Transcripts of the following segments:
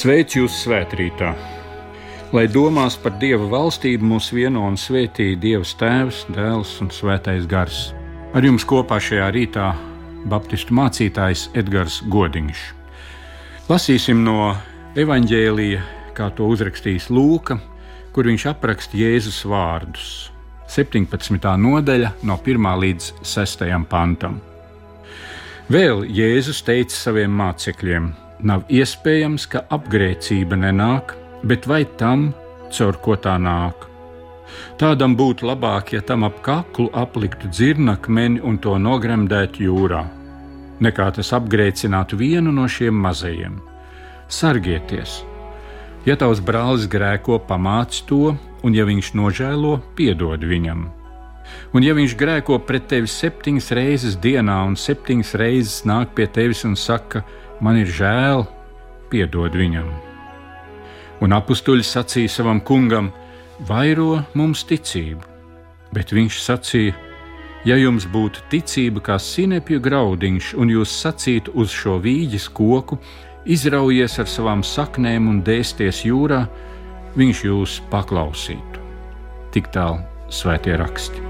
Sveic jūs svētkrītā! Lai domās par Dieva valstību mūs vieno un svētī Dievs Tēvs, Dēls un Svētais Gars. Ar jums kopā šajā rītā Baptistu mācītājs Edgars Godiņš. Lasīsim no evaņģēlīja, kā to uzrakstījis Lūka, kur viņš apraksta Jēzus vārdus. 17. nodaļa, no 1 līdz 6. pantam. Vēl Jēzus teica saviem mācekļiem: Nav iespējams, ka apgrēcība nenāk, bet vai tam, caur ko tā nāk? Tādam būtu labāk, ja tam ap kaklu apliktu dzirnakmeni un to nogremdētu jūrā, nekā tas apgrēcinātu vienu no šiem mazajiem. Sargieties! Ja tavs brālis grēko, pamāc to, un ja viņš nožēlo, piedod viņam. Un ja viņš grēko pret tevi septiņas reizes dienā un septiņas reizes nāk pie tevis un saka, man ir žēl, piedod viņam. Un apstuļi sacīja savam kungam, vairo mums ticību, bet viņš sacīja, ja jums būtu ticība kā sinepju graudiņš, un jūs sacītu uz šo vīģes koku, izraujies ar savām saknēm un dēsties jūrā, viņš jūs paklausītu. Tik tālu svētie raksti.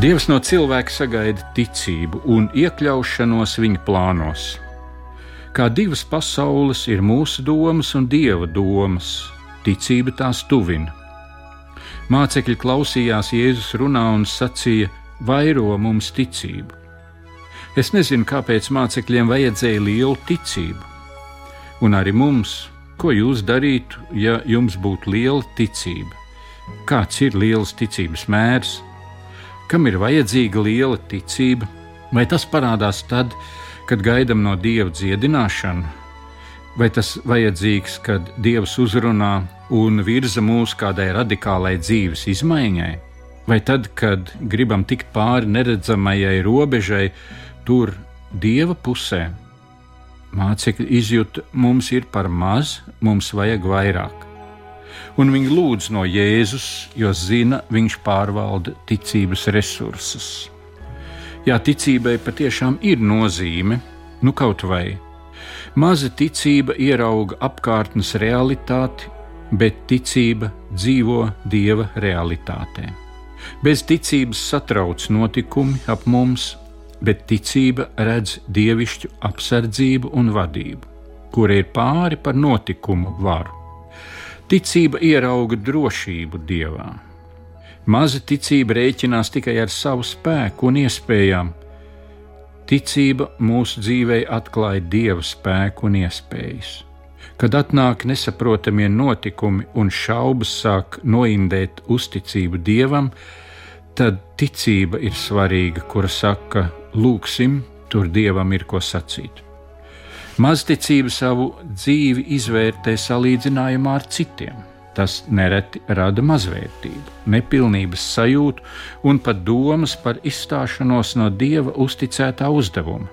Dievs no cilvēka sagaida ticību un iekļaušanos viņa plānos. Kā divas pasaules ir mūsu domas un dieva domas, ticība tās tuvina. Mācekļi klausījās Jēzus runā un sacīja: Vairo mums ticību. Es nezinu, kāpēc mācekļiem vajadzēja lielu ticību. Un arī mums, ko jūs darītu, ja jums būtu liela ticība? Kāds ir liels ticības mērs? Kam ir vajadzīga liela ticība, vai tas parādās tad, kad gaidām no dieva dziedināšanu, vai tas vajadzīgs, kad dievs uzrunā un virza mūs kādai radikālai dzīves izmaiņai, vai tad, kad gribam tikt pāri neredzamajai robežai, tur dieva pusē. Mācekļi izjūta, mums ir par maz, mums vajag vairāk un viņi lūdz no Jēzus, jo zina, viņš pārvalda ticības resursus. Jā, ticībai patiešām ir nozīme, nu kaut vai. Maza ticība ierauga apkārtnes realitāti, bet ticība dzīvo dieva realitātē. Bez ticības satrauc notikumi ap mums, bet ticība redz dievišķu apsardzību un vadību, kur ir pāri par notikumu varu. Ticība ierauga drošību dievā. Maza ticība rēķinās tikai ar savu spēku un iespējām. Ticība mūsu dzīvē atklāja dieva spēku un iespējas. Kad atnāk nesaprotamie notikumi un šaubas sāk noindēt uzticību dievam, tad ticība ir svarīga, kura saka, lūksim, tur dievam ir ko sacīt. Mazticība savu dzīvi izvērtē salīdzinājumā ar citiem. Tas nereti rada mazvērtību, nepilnības sajūtu un pat domas par izstāšanos no dieva uzticētā uzdevuma.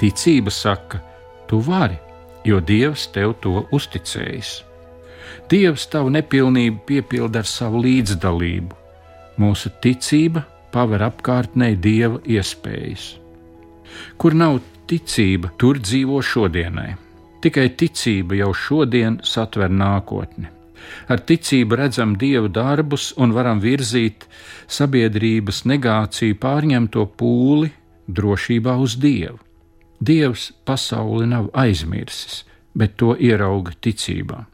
Ticība saka, tu vari, jo dievs tev to uzticējis. Dievs tavu nepilnību piepilda ar savu līdzdalību. Mūsu ticība paver apkārtnē dieva iespējas. Kur nav ticība tur dzīvo šodienai. Tikai ticība jau šodien satver nākotni. Ar ticību redzam dievu darbus un varam virzīt sabiedrības negāciju pārņemto pūli drošībā uz dievu. Dievs pasauli nav aizmirsis, bet to ierauga ticībā.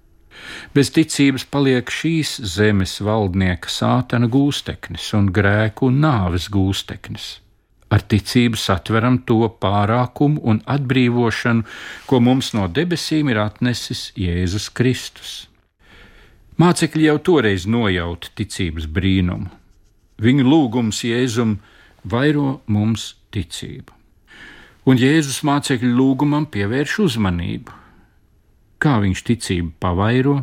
Bez ticības paliek šīs zemes valdnieka sātana gūsteknis un grēku un nāves gūsteknis. Ar ticību satveram to pārākumu un atbrīvošanu, ko mums no debesīm ir atnesis Jēzus Kristus. Mācekļi jau toreiz nojauta ticības brīnumu. Viņu lūgums Jēzum vairo mums ticību. Un Jēzus mācekļu lūgumam pievērš uzmanību. Kā viņš ticību pavairo?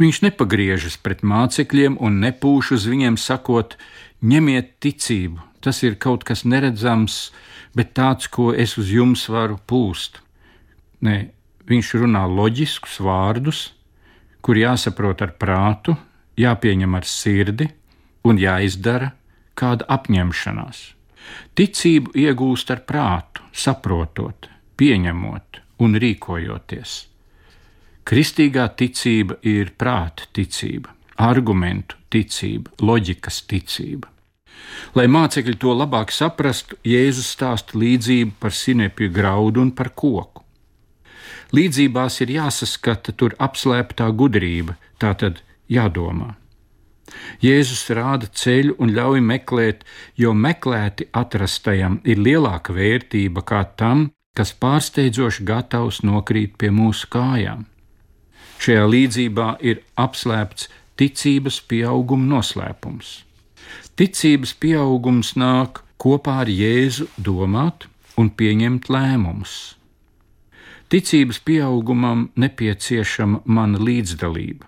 Viņš nepagriežas pret mācekļiem un nepūš uz viņiem sakot: ņemiet ticību, Tas ir kaut kas neredzams, bet tāds, ko es uz jums varu pūst. Nē, viņš runā loģiskus vārdus, kur jāsaprot ar prātu, jāpieņem ar sirdi un jāizdara kāda apņemšanās. Ticību iegūst ar prātu, saprotot, pieņemot un rīkojoties. Kristīgā ticība ir prāta ticība, argumentu ticība, loģikas ticība. Lai mācekļi to labāk saprastu, Jēzus stāsta līdzību par sinepju graudu un par koku. Līdzībās ir jāsaskata tur apslēptā gudrība, tā tad jādomā. Jēzus rāda ceļu un ļauj meklēt, jo meklēti atrastajam ir lielāka vērtība kā tam, kas pārsteidzoši gatavs nokrīt pie mūsu kājām. Šajā līdzībā ir apslēpts ticības pieauguma noslēpums. Ticības pieaugums nāk kopā ar Jēzu domāt un pieņemt lēmumus. Ticības pieaugumam nepieciešama mana līdzdalība.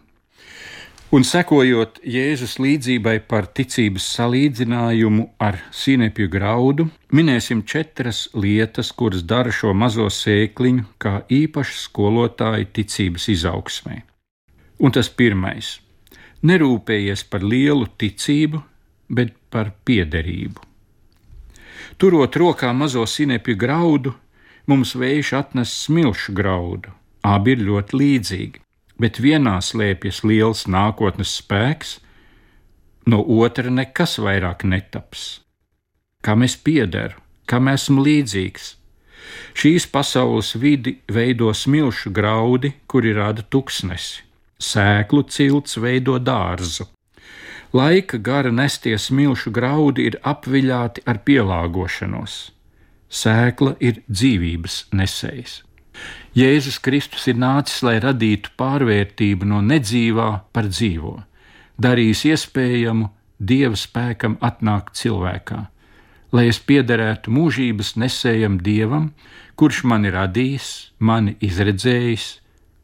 Un sekojot Jēzus līdzībai par ticības salīdzinājumu ar sīnepju graudu, minēsim četras lietas, kuras dara šo mazo sēkliņu kā īpašu skolotāju ticības izaugsmē. Un tas pirmais - nerūpējies par lielu ticību, bet par piederību. Turot rokā mazo sinepju graudu, mums vējš atnes smilšu graudu. Abi ir ļoti līdzīgi, bet vienā slēpjas liels nākotnes spēks, no otra nekas vairāk netaps. Kam es piederu, kam esmu līdzīgs? Šīs pasaules vidi veido smilšu graudi, kuri rada tuksnesi, sēklu cilts veido dārzu, Laika gara nestie smilšu graudi ir apviļāti ar pielāgošanos. Sēkla ir dzīvības nesējs. Jēzus Kristus ir nācis, lai radītu pārvērtību no nedzīvā par dzīvo, darījis iespējamu Dieva spēkam atnākt cilvēkā, lai es piederētu mūžības nesējam Dievam, kurš mani radījis, mani izredzējis,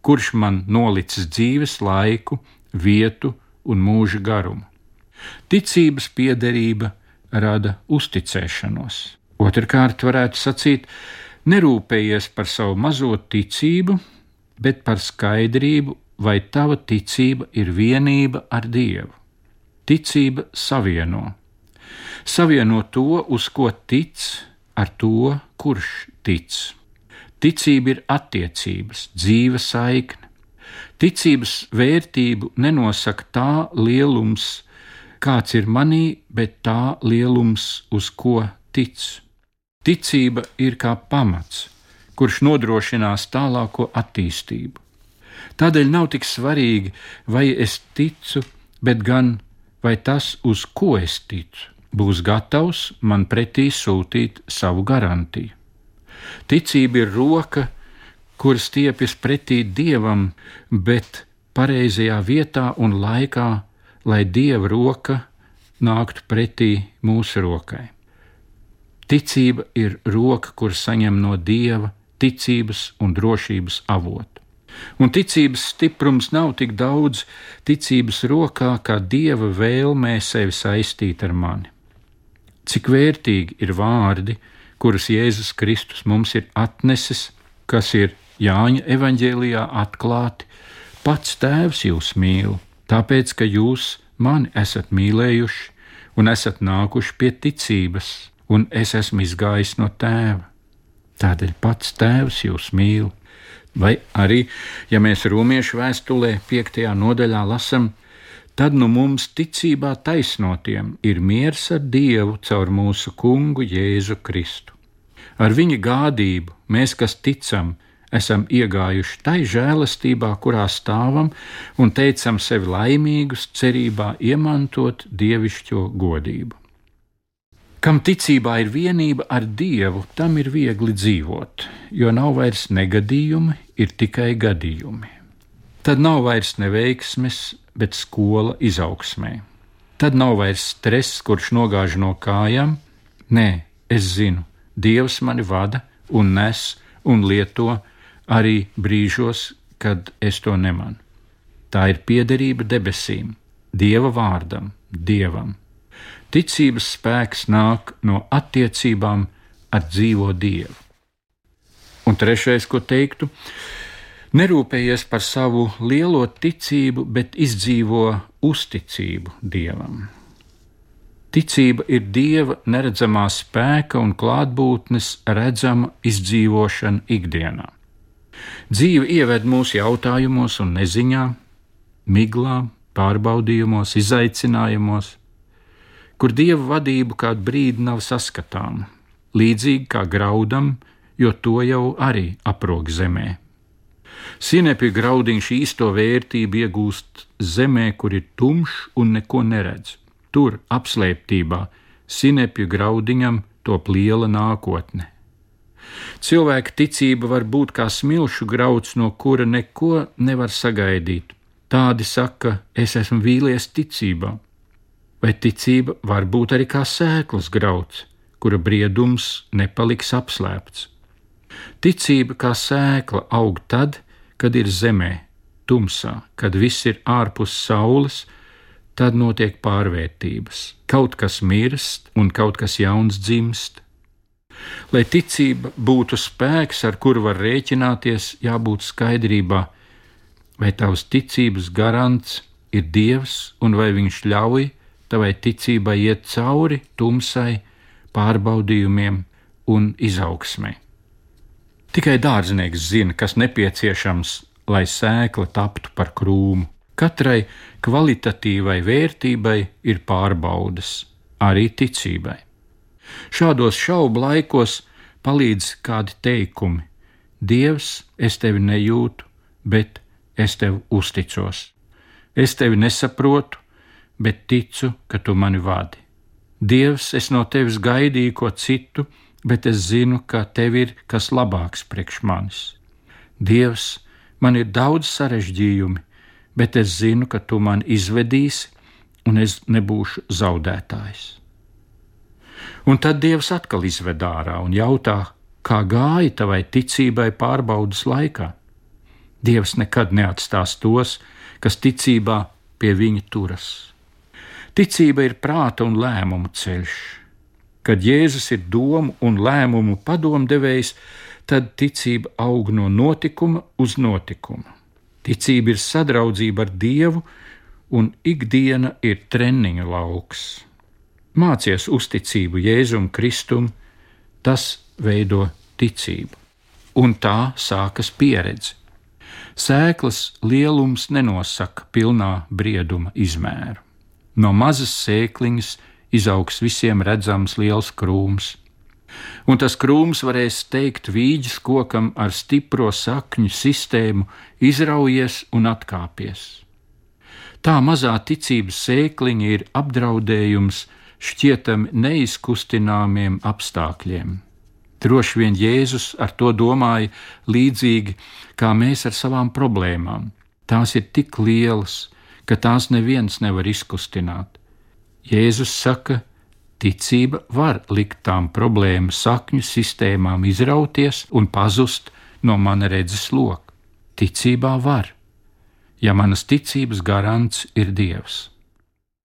kurš man nolicis dzīves laiku, vietu un mūža garumu. Ticības piederība rada uzticēšanos. Otrakārt, varētu sacīt, nerūpējies par savu mazo ticību, bet par skaidrību, vai tava ticība ir vienība ar Dievu. Ticība savieno. Savieno to, uz ko tic, ar to, kurš tic. Ticība ir attiecības, dzīve saikne. Ticības vērtību nenosaka tā lielums, kāds ir manī, bet tā lielums, uz ko tic. Ticība ir kā pamats, kurš nodrošinās tālāko attīstību. Tādēļ nav tik svarīgi, vai es ticu, bet gan vai tas, uz ko es ticu, būs gatavs man pretī sūtīt savu garantiju. Ticība ir roka, kuras stiepjas pretī dievam, bet pareizajā vietā un laikā lai dieva roka nāktu pretī mūsu rokai. Ticība ir roka, kur saņem no dieva ticības un drošības avotu. Un ticības stiprums nav tik daudz ticības rokā, kā dieva vēlmē sevi saistīt ar mani. Cik vērtīgi ir vārdi, kurus Jēzus Kristus mums ir atnesis, kas ir Jāņa evanģēlijā atklāti, pats Tēvs jūs mīl, tāpēc, ka jūs mani esat mīlējuši un esat nākuši pie ticības, un es esmu izgājis no tēva. Tādēļ pats tēvs jūs mīl. Vai arī, ja mēs romiešu vēstulē, 5. nodaļā lasām, tad nu mums ticībā taisnotiem ir miers ar Dievu caur mūsu kungu Jēzu Kristu. Ar viņa gādību mēs, kas ticam, esam iegājuši tai žēlastībā, kurā stāvam un teicam sevi laimīgus, cerībā iemantot dievišķo godību. Kam ticībā ir vienība ar Dievu, tam ir viegli dzīvot, jo nav vairs negadījumi, ir tikai gadījumi. Tad nav vairs neveiksmes, bet skola izaugsmē. Tad nav vairs stress, kurš nogāž no kājām. Nē, es zinu, Dievs mani vada un nes un lieto, arī brīžos, kad es to nemanu. Tā ir piederība debesīm, Dieva vārdam, Dievam. Ticības spēks nāk no attiecībām ar dzīvo Dievu. Un trešais, ko teiktu, nerūpējies par savu lielo ticību, bet izdzīvo uzticību Dievam. Ticība ir dieva neredzamā spēka un klātbūtnes redzama izdzīvošana ikdienā. Dzīve ieved mūsu jautājumos un neziņā, miglā, pārbaudījumos, izaicinājumos, kur dieva vadība kādu brīdi nav saskatāma, līdzīgi kā graudam, jo to jau arī aprok zemē. Sinepju graudiņš īsto vērtību iegūst zemē, kur ir tumšs un neko neredz. Tur, apslēptībā, sinepju graudiņam top liela nākotne. Cilvēka ticība var būt kā smilšu grauds, no kura neko nevar sagaidīt. Tādi saka, es esmu vīlies ticībā, vai ticība var būt arī kā sēklas grauds, kura briedums nepaliks apslēpts. Ticība kā sēkla aug tad, kad ir zemē, tumsā, kad viss ir ārpus saules, tad notiek pārvērtības. Kaut kas mirst un kaut kas jauns dzimst. Lai ticība būtu spēks, ar kuru var rēķināties, jābūt skaidrībā, vai tavs ticības garants ir Dievs un vai Viņš ļauj tavai ticībai iet cauri tumsai, pārbaudījumiem un izaugsmai. Tikai dārznieks zina, kas nepieciešams, lai sēkla taptu par krūmu. Katrai kvalitatīvai vērtībai ir pārbaudas, arī ticībai. Šādos šaubu laikos palīdz kādi teikumi: Dievs, es tevi nejūtu, bet es tev uzticos. Es tevi nesaprotu, bet ticu, ka tu mani vadi. Dievs, es no tevis gaidīju ko citu, bet es zinu, ka tev ir kas labāks priekš manis. Dievs, man ir daudz sarežģījumi, bet es zinu, ka tu man izvedīsi, un es nebūšu zaudētājs. Un tad Dievs atkal izved ārā un jautā, kā gāja tavai ticībai pārbaudas laikā. Dievs nekad neatstās tos, kas ticībā pie viņa turas. Ticība ir prāta un lēmumu ceļš. Kad Jēzus ir domu un lēmumu padomdevējs, tad ticība aug no notikuma uz notikumu. Ticība ir sadraudzība ar Dievu, un ikdiena ir treniņa lauks. Mācies uzticību Jēzum Kristum, tas veido ticību, un tā sākas pieredze. Sēklas lielums nenosaka pilnā brieduma izmēru. No mazas sēkliņas izaugs visiem redzams liels krūms un tas krūms varēs teikt vīģis kokam ar stipro sakņu sistēmu, izraujies un atkāpies. Tā mazā ticības sēkliņa ir apdraudējums šķietam neizkustināmiem apstākļiem. Droši vien Jēzus ar to domāja līdzīgi kā mēs ar savām problēmām. Tās ir tik lielas, ka tās neviens nevar izkustināt. Jēzus saka, Ticība var likt tām problēmu sakņu sistēmām izrauties un pazust no mana redzes loka. Ticībā var, ja manas ticības garants ir Dievs.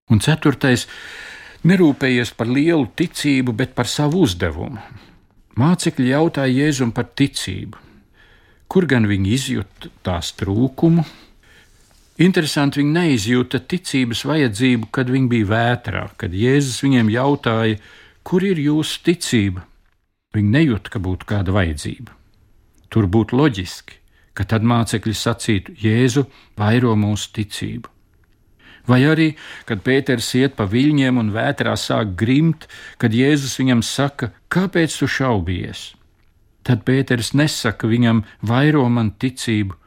Un ceturtais - nerūpējies par lielu ticību, bet par savu uzdevumu. Mācekļi jautāja Jēzum par ticību. Kur gan viņi izjūt tās trūkumu, Interesanti, viņi neizjūta ticības vajadzību, kad viņi bija vētrā, kad Jēzus viņiem jautāja, kur ir jūsu ticība. Viņi nejūta, ka būtu kāda vajadzība. Tur būtu loģiski, ka tad mācekļi sacītu, Jēzu vairo mūsu ticību. Vai arī, kad Pēters iet pa viļņiem un vētrā sāk grimt, kad Jēzus viņam saka, kāpēc tu šaubies? Tad Pēters nesaka viņam, vairo man ticību,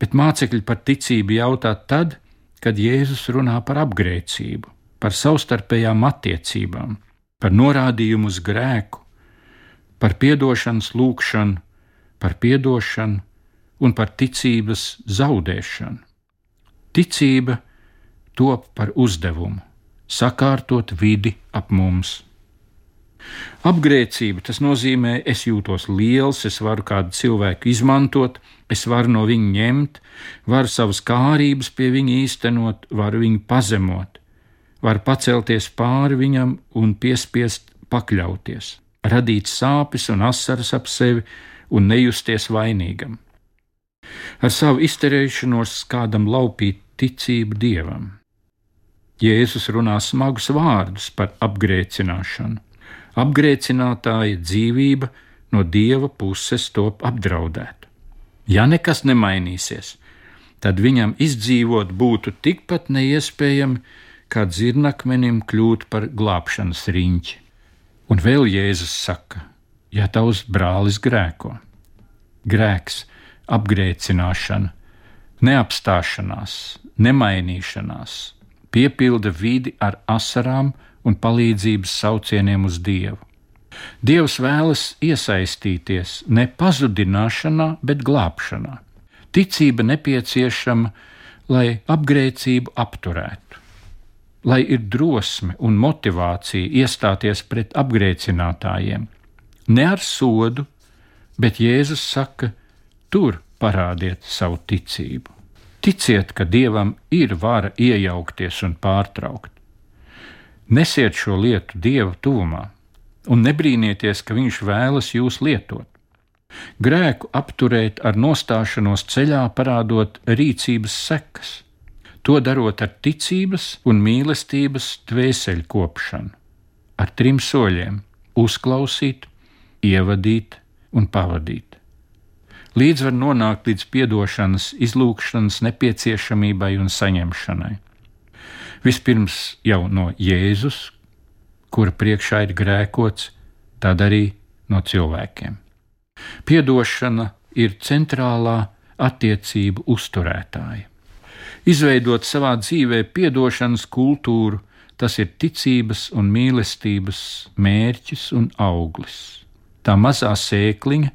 bet mācekļi par ticību jautā tad, kad Jēzus runā par apgrēcību, par savstarpējām attiecībām, par norādījumu uz grēku, par piedošanas lūgšanu, par piedošanu un par ticības zaudēšanu. Ticība top par uzdevumu sakārtot vidi ap mums. Apgrēcība tas nozīmē, es jūtos liels, es varu kādu cilvēku izmantot, es varu no viņa ņemt, varu savas kārības pie viņa īstenot, varu viņu pazemot, varu pacelties pāri viņam un piespiest pakļauties, radīt sāpes un asaras ap sevi un nejusties vainīgam. Ar savu izterēšanos kādam laupīt ticību dievam. Jēzus runā smagus vārdus par apgrēcināšanu. Apgrēcinātāja dzīvība no dieva puses top apdraudēta. Ja nekas nemainīsies, tad viņam izdzīvot būtu tikpat neiespējami, kā dzirnakmenim kļūt par glābšanas riņķi. Un vēl Jēzus saka, ja tavs brālis grēko, grēks, apgrēcināšana, neapstāšanās, nemainīšanās, piepilda vidi ar asarām un palīdzības saucieniem uz Dievu. Dievs vēlas iesaistīties ne pazudināšanā, bet glābšanā. Ticība nepieciešama, lai apgrēcību apturētu, lai ir drosme un motivācija iestāties pret apgrēcinātājiem. Ne ar sodu, bet Jēzus saka, tur parādiet savu ticību. Ticiet, ka Dievam ir vara iejaukties un pārtraukt. Nesiet šo lietu Dieva tuvumā un nebrīnieties, ka Viņš vēlas jūs lietot. Grēku apturēt ar nostāšanos ceļā, parādot rīcības sekas, to darot ar ticības un mīlestības dvēseli kopšanu, ar trim soļiem - uzklausīt, ievadīt un pavadīt līdz var nonākt līdz piedošanas, izlūkšanas nepieciešamībai un saņemšanai. Vispirms jau no Jēzus, kura priekšā ir grēkots, tad arī no cilvēkiem. Piedošana ir centrālā attiecību uzturētāja. Izveidot savā dzīvē piedošanas kultūru, tas ir ticības un mīlestības mērķis un auglis. Tā mazā sēkliņa,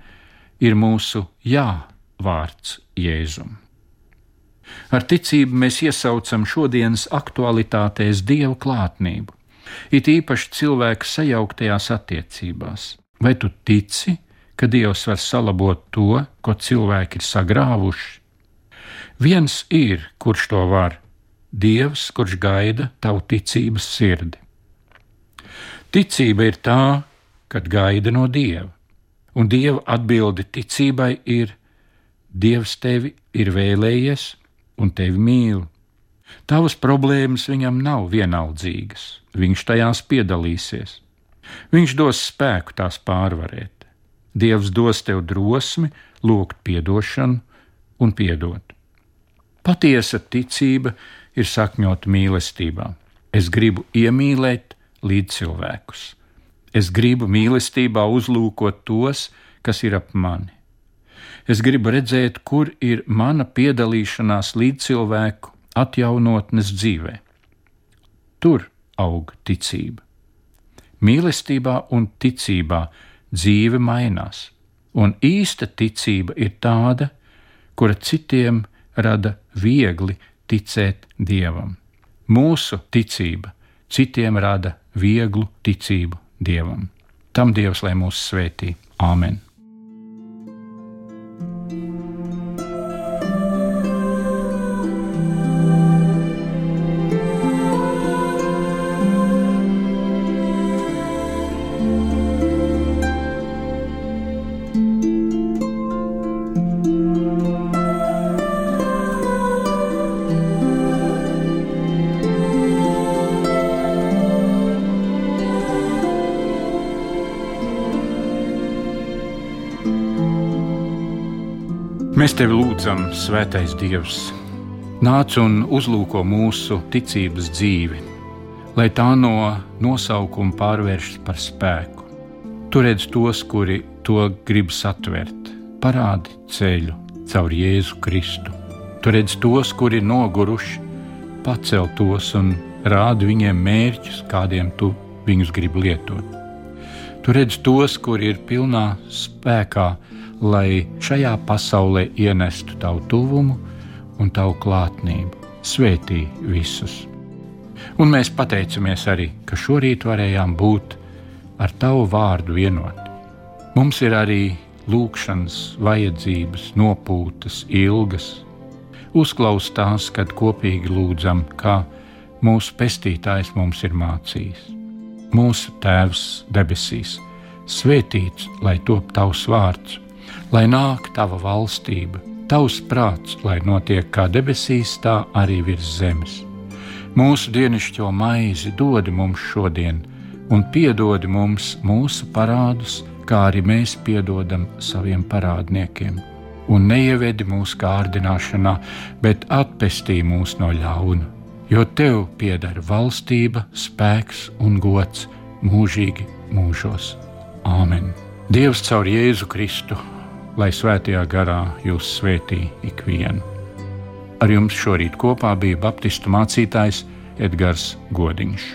ir mūsu jā vārds Jēzum. Ar ticību mēs iesaucam šodienas aktualitātēs Dieva klātnību, it īpaši cilvēku sajauktajās attiecībās. Vai tu tici, ka Dievs var salabot to, ko cilvēki ir sagrāvuši? Viens ir, kurš to var - Dievs, kurš gaida tavu ticības sirdi. Ticība ir tā, kad gaida no Dieva un Dieva atbilde ticībai ir: Dievs tevi ir vēlējies un tevi mīl. Tavas problēmas viņam nav vienaldzīgas, viņš tajās piedalīsies. Viņš dos spēku tās pārvarēt. Dievs dos tev drosmi, lūgt atdošanu un piedot. Patiesa ticība ir sakņota mīlestībā. Es gribu iemīlēt līdz cilvēkus. Es gribu mīlestībā uzlūkot tos, kas ir ap mani. Es gribu redzēt, kur ir mana piedalīšanās līdz cilvēku atjaunotnes dzīvē. Tur aug ticība. Mīlestībā un ticībā dzīve mainās, un īsta ticība ir tāda, kura citiem rada viegli ticēt Dievam. Mūsu ticība citiem rada vieglu ticību Dievam. Tam Dievs lai mūs svētī. Āmen! Mēs tevi lūdzam, Svētais Dievs, nāc un uzlūko mūsu ticības dzīvi, lai tā no nosaukuma pārvēršas par spēku. Tu redz tos, kuri to grib satvert, parādi ceļu caur Jēzu Kristu. Tu redz tos, kuri noguruši, pacel tos un rādi viņiem mērķus, kādiem tu viņus gribi lietot. Tu redz tos, kuri ir pilnā spēkā, lai šajā pasaulē ienestu tavu tuvumu un tavu klātnību. Svētī visus! Un mēs pateicamies arī, ka šorīt varējām būt ar tavu vārdu vienoti. Mums ir arī lūkšanas, vajadzības, nopūtas, ilgas. Uzklaus tās, kad kopīgi lūdzam, kā mūsu pestītājs mums ir mācījis. Mūsu Tēvs debesīs, svētīts lai top tavs vārds lai nāk tava valstība, tavs prāts, lai notiek kā debesīs, tā arī virs zemes. Mūsu dienascho maizi dod mums šodien, un piedod mums mūsu parādus, kā arī mēs piedodam saviem parādniekiem. Un neievedi mūsu kārdināšanā, bet atpestī mūs no ļauna, jo tev pieder valstība, spēks un gods mūžīgi mūžos. Āmen! Dievs caur Jēzu Kristu, lai svētajā garā jūs svētī ikvienu. Ar jums šorīt kopā bija Baptistu mācītājs Edgars Godiņš.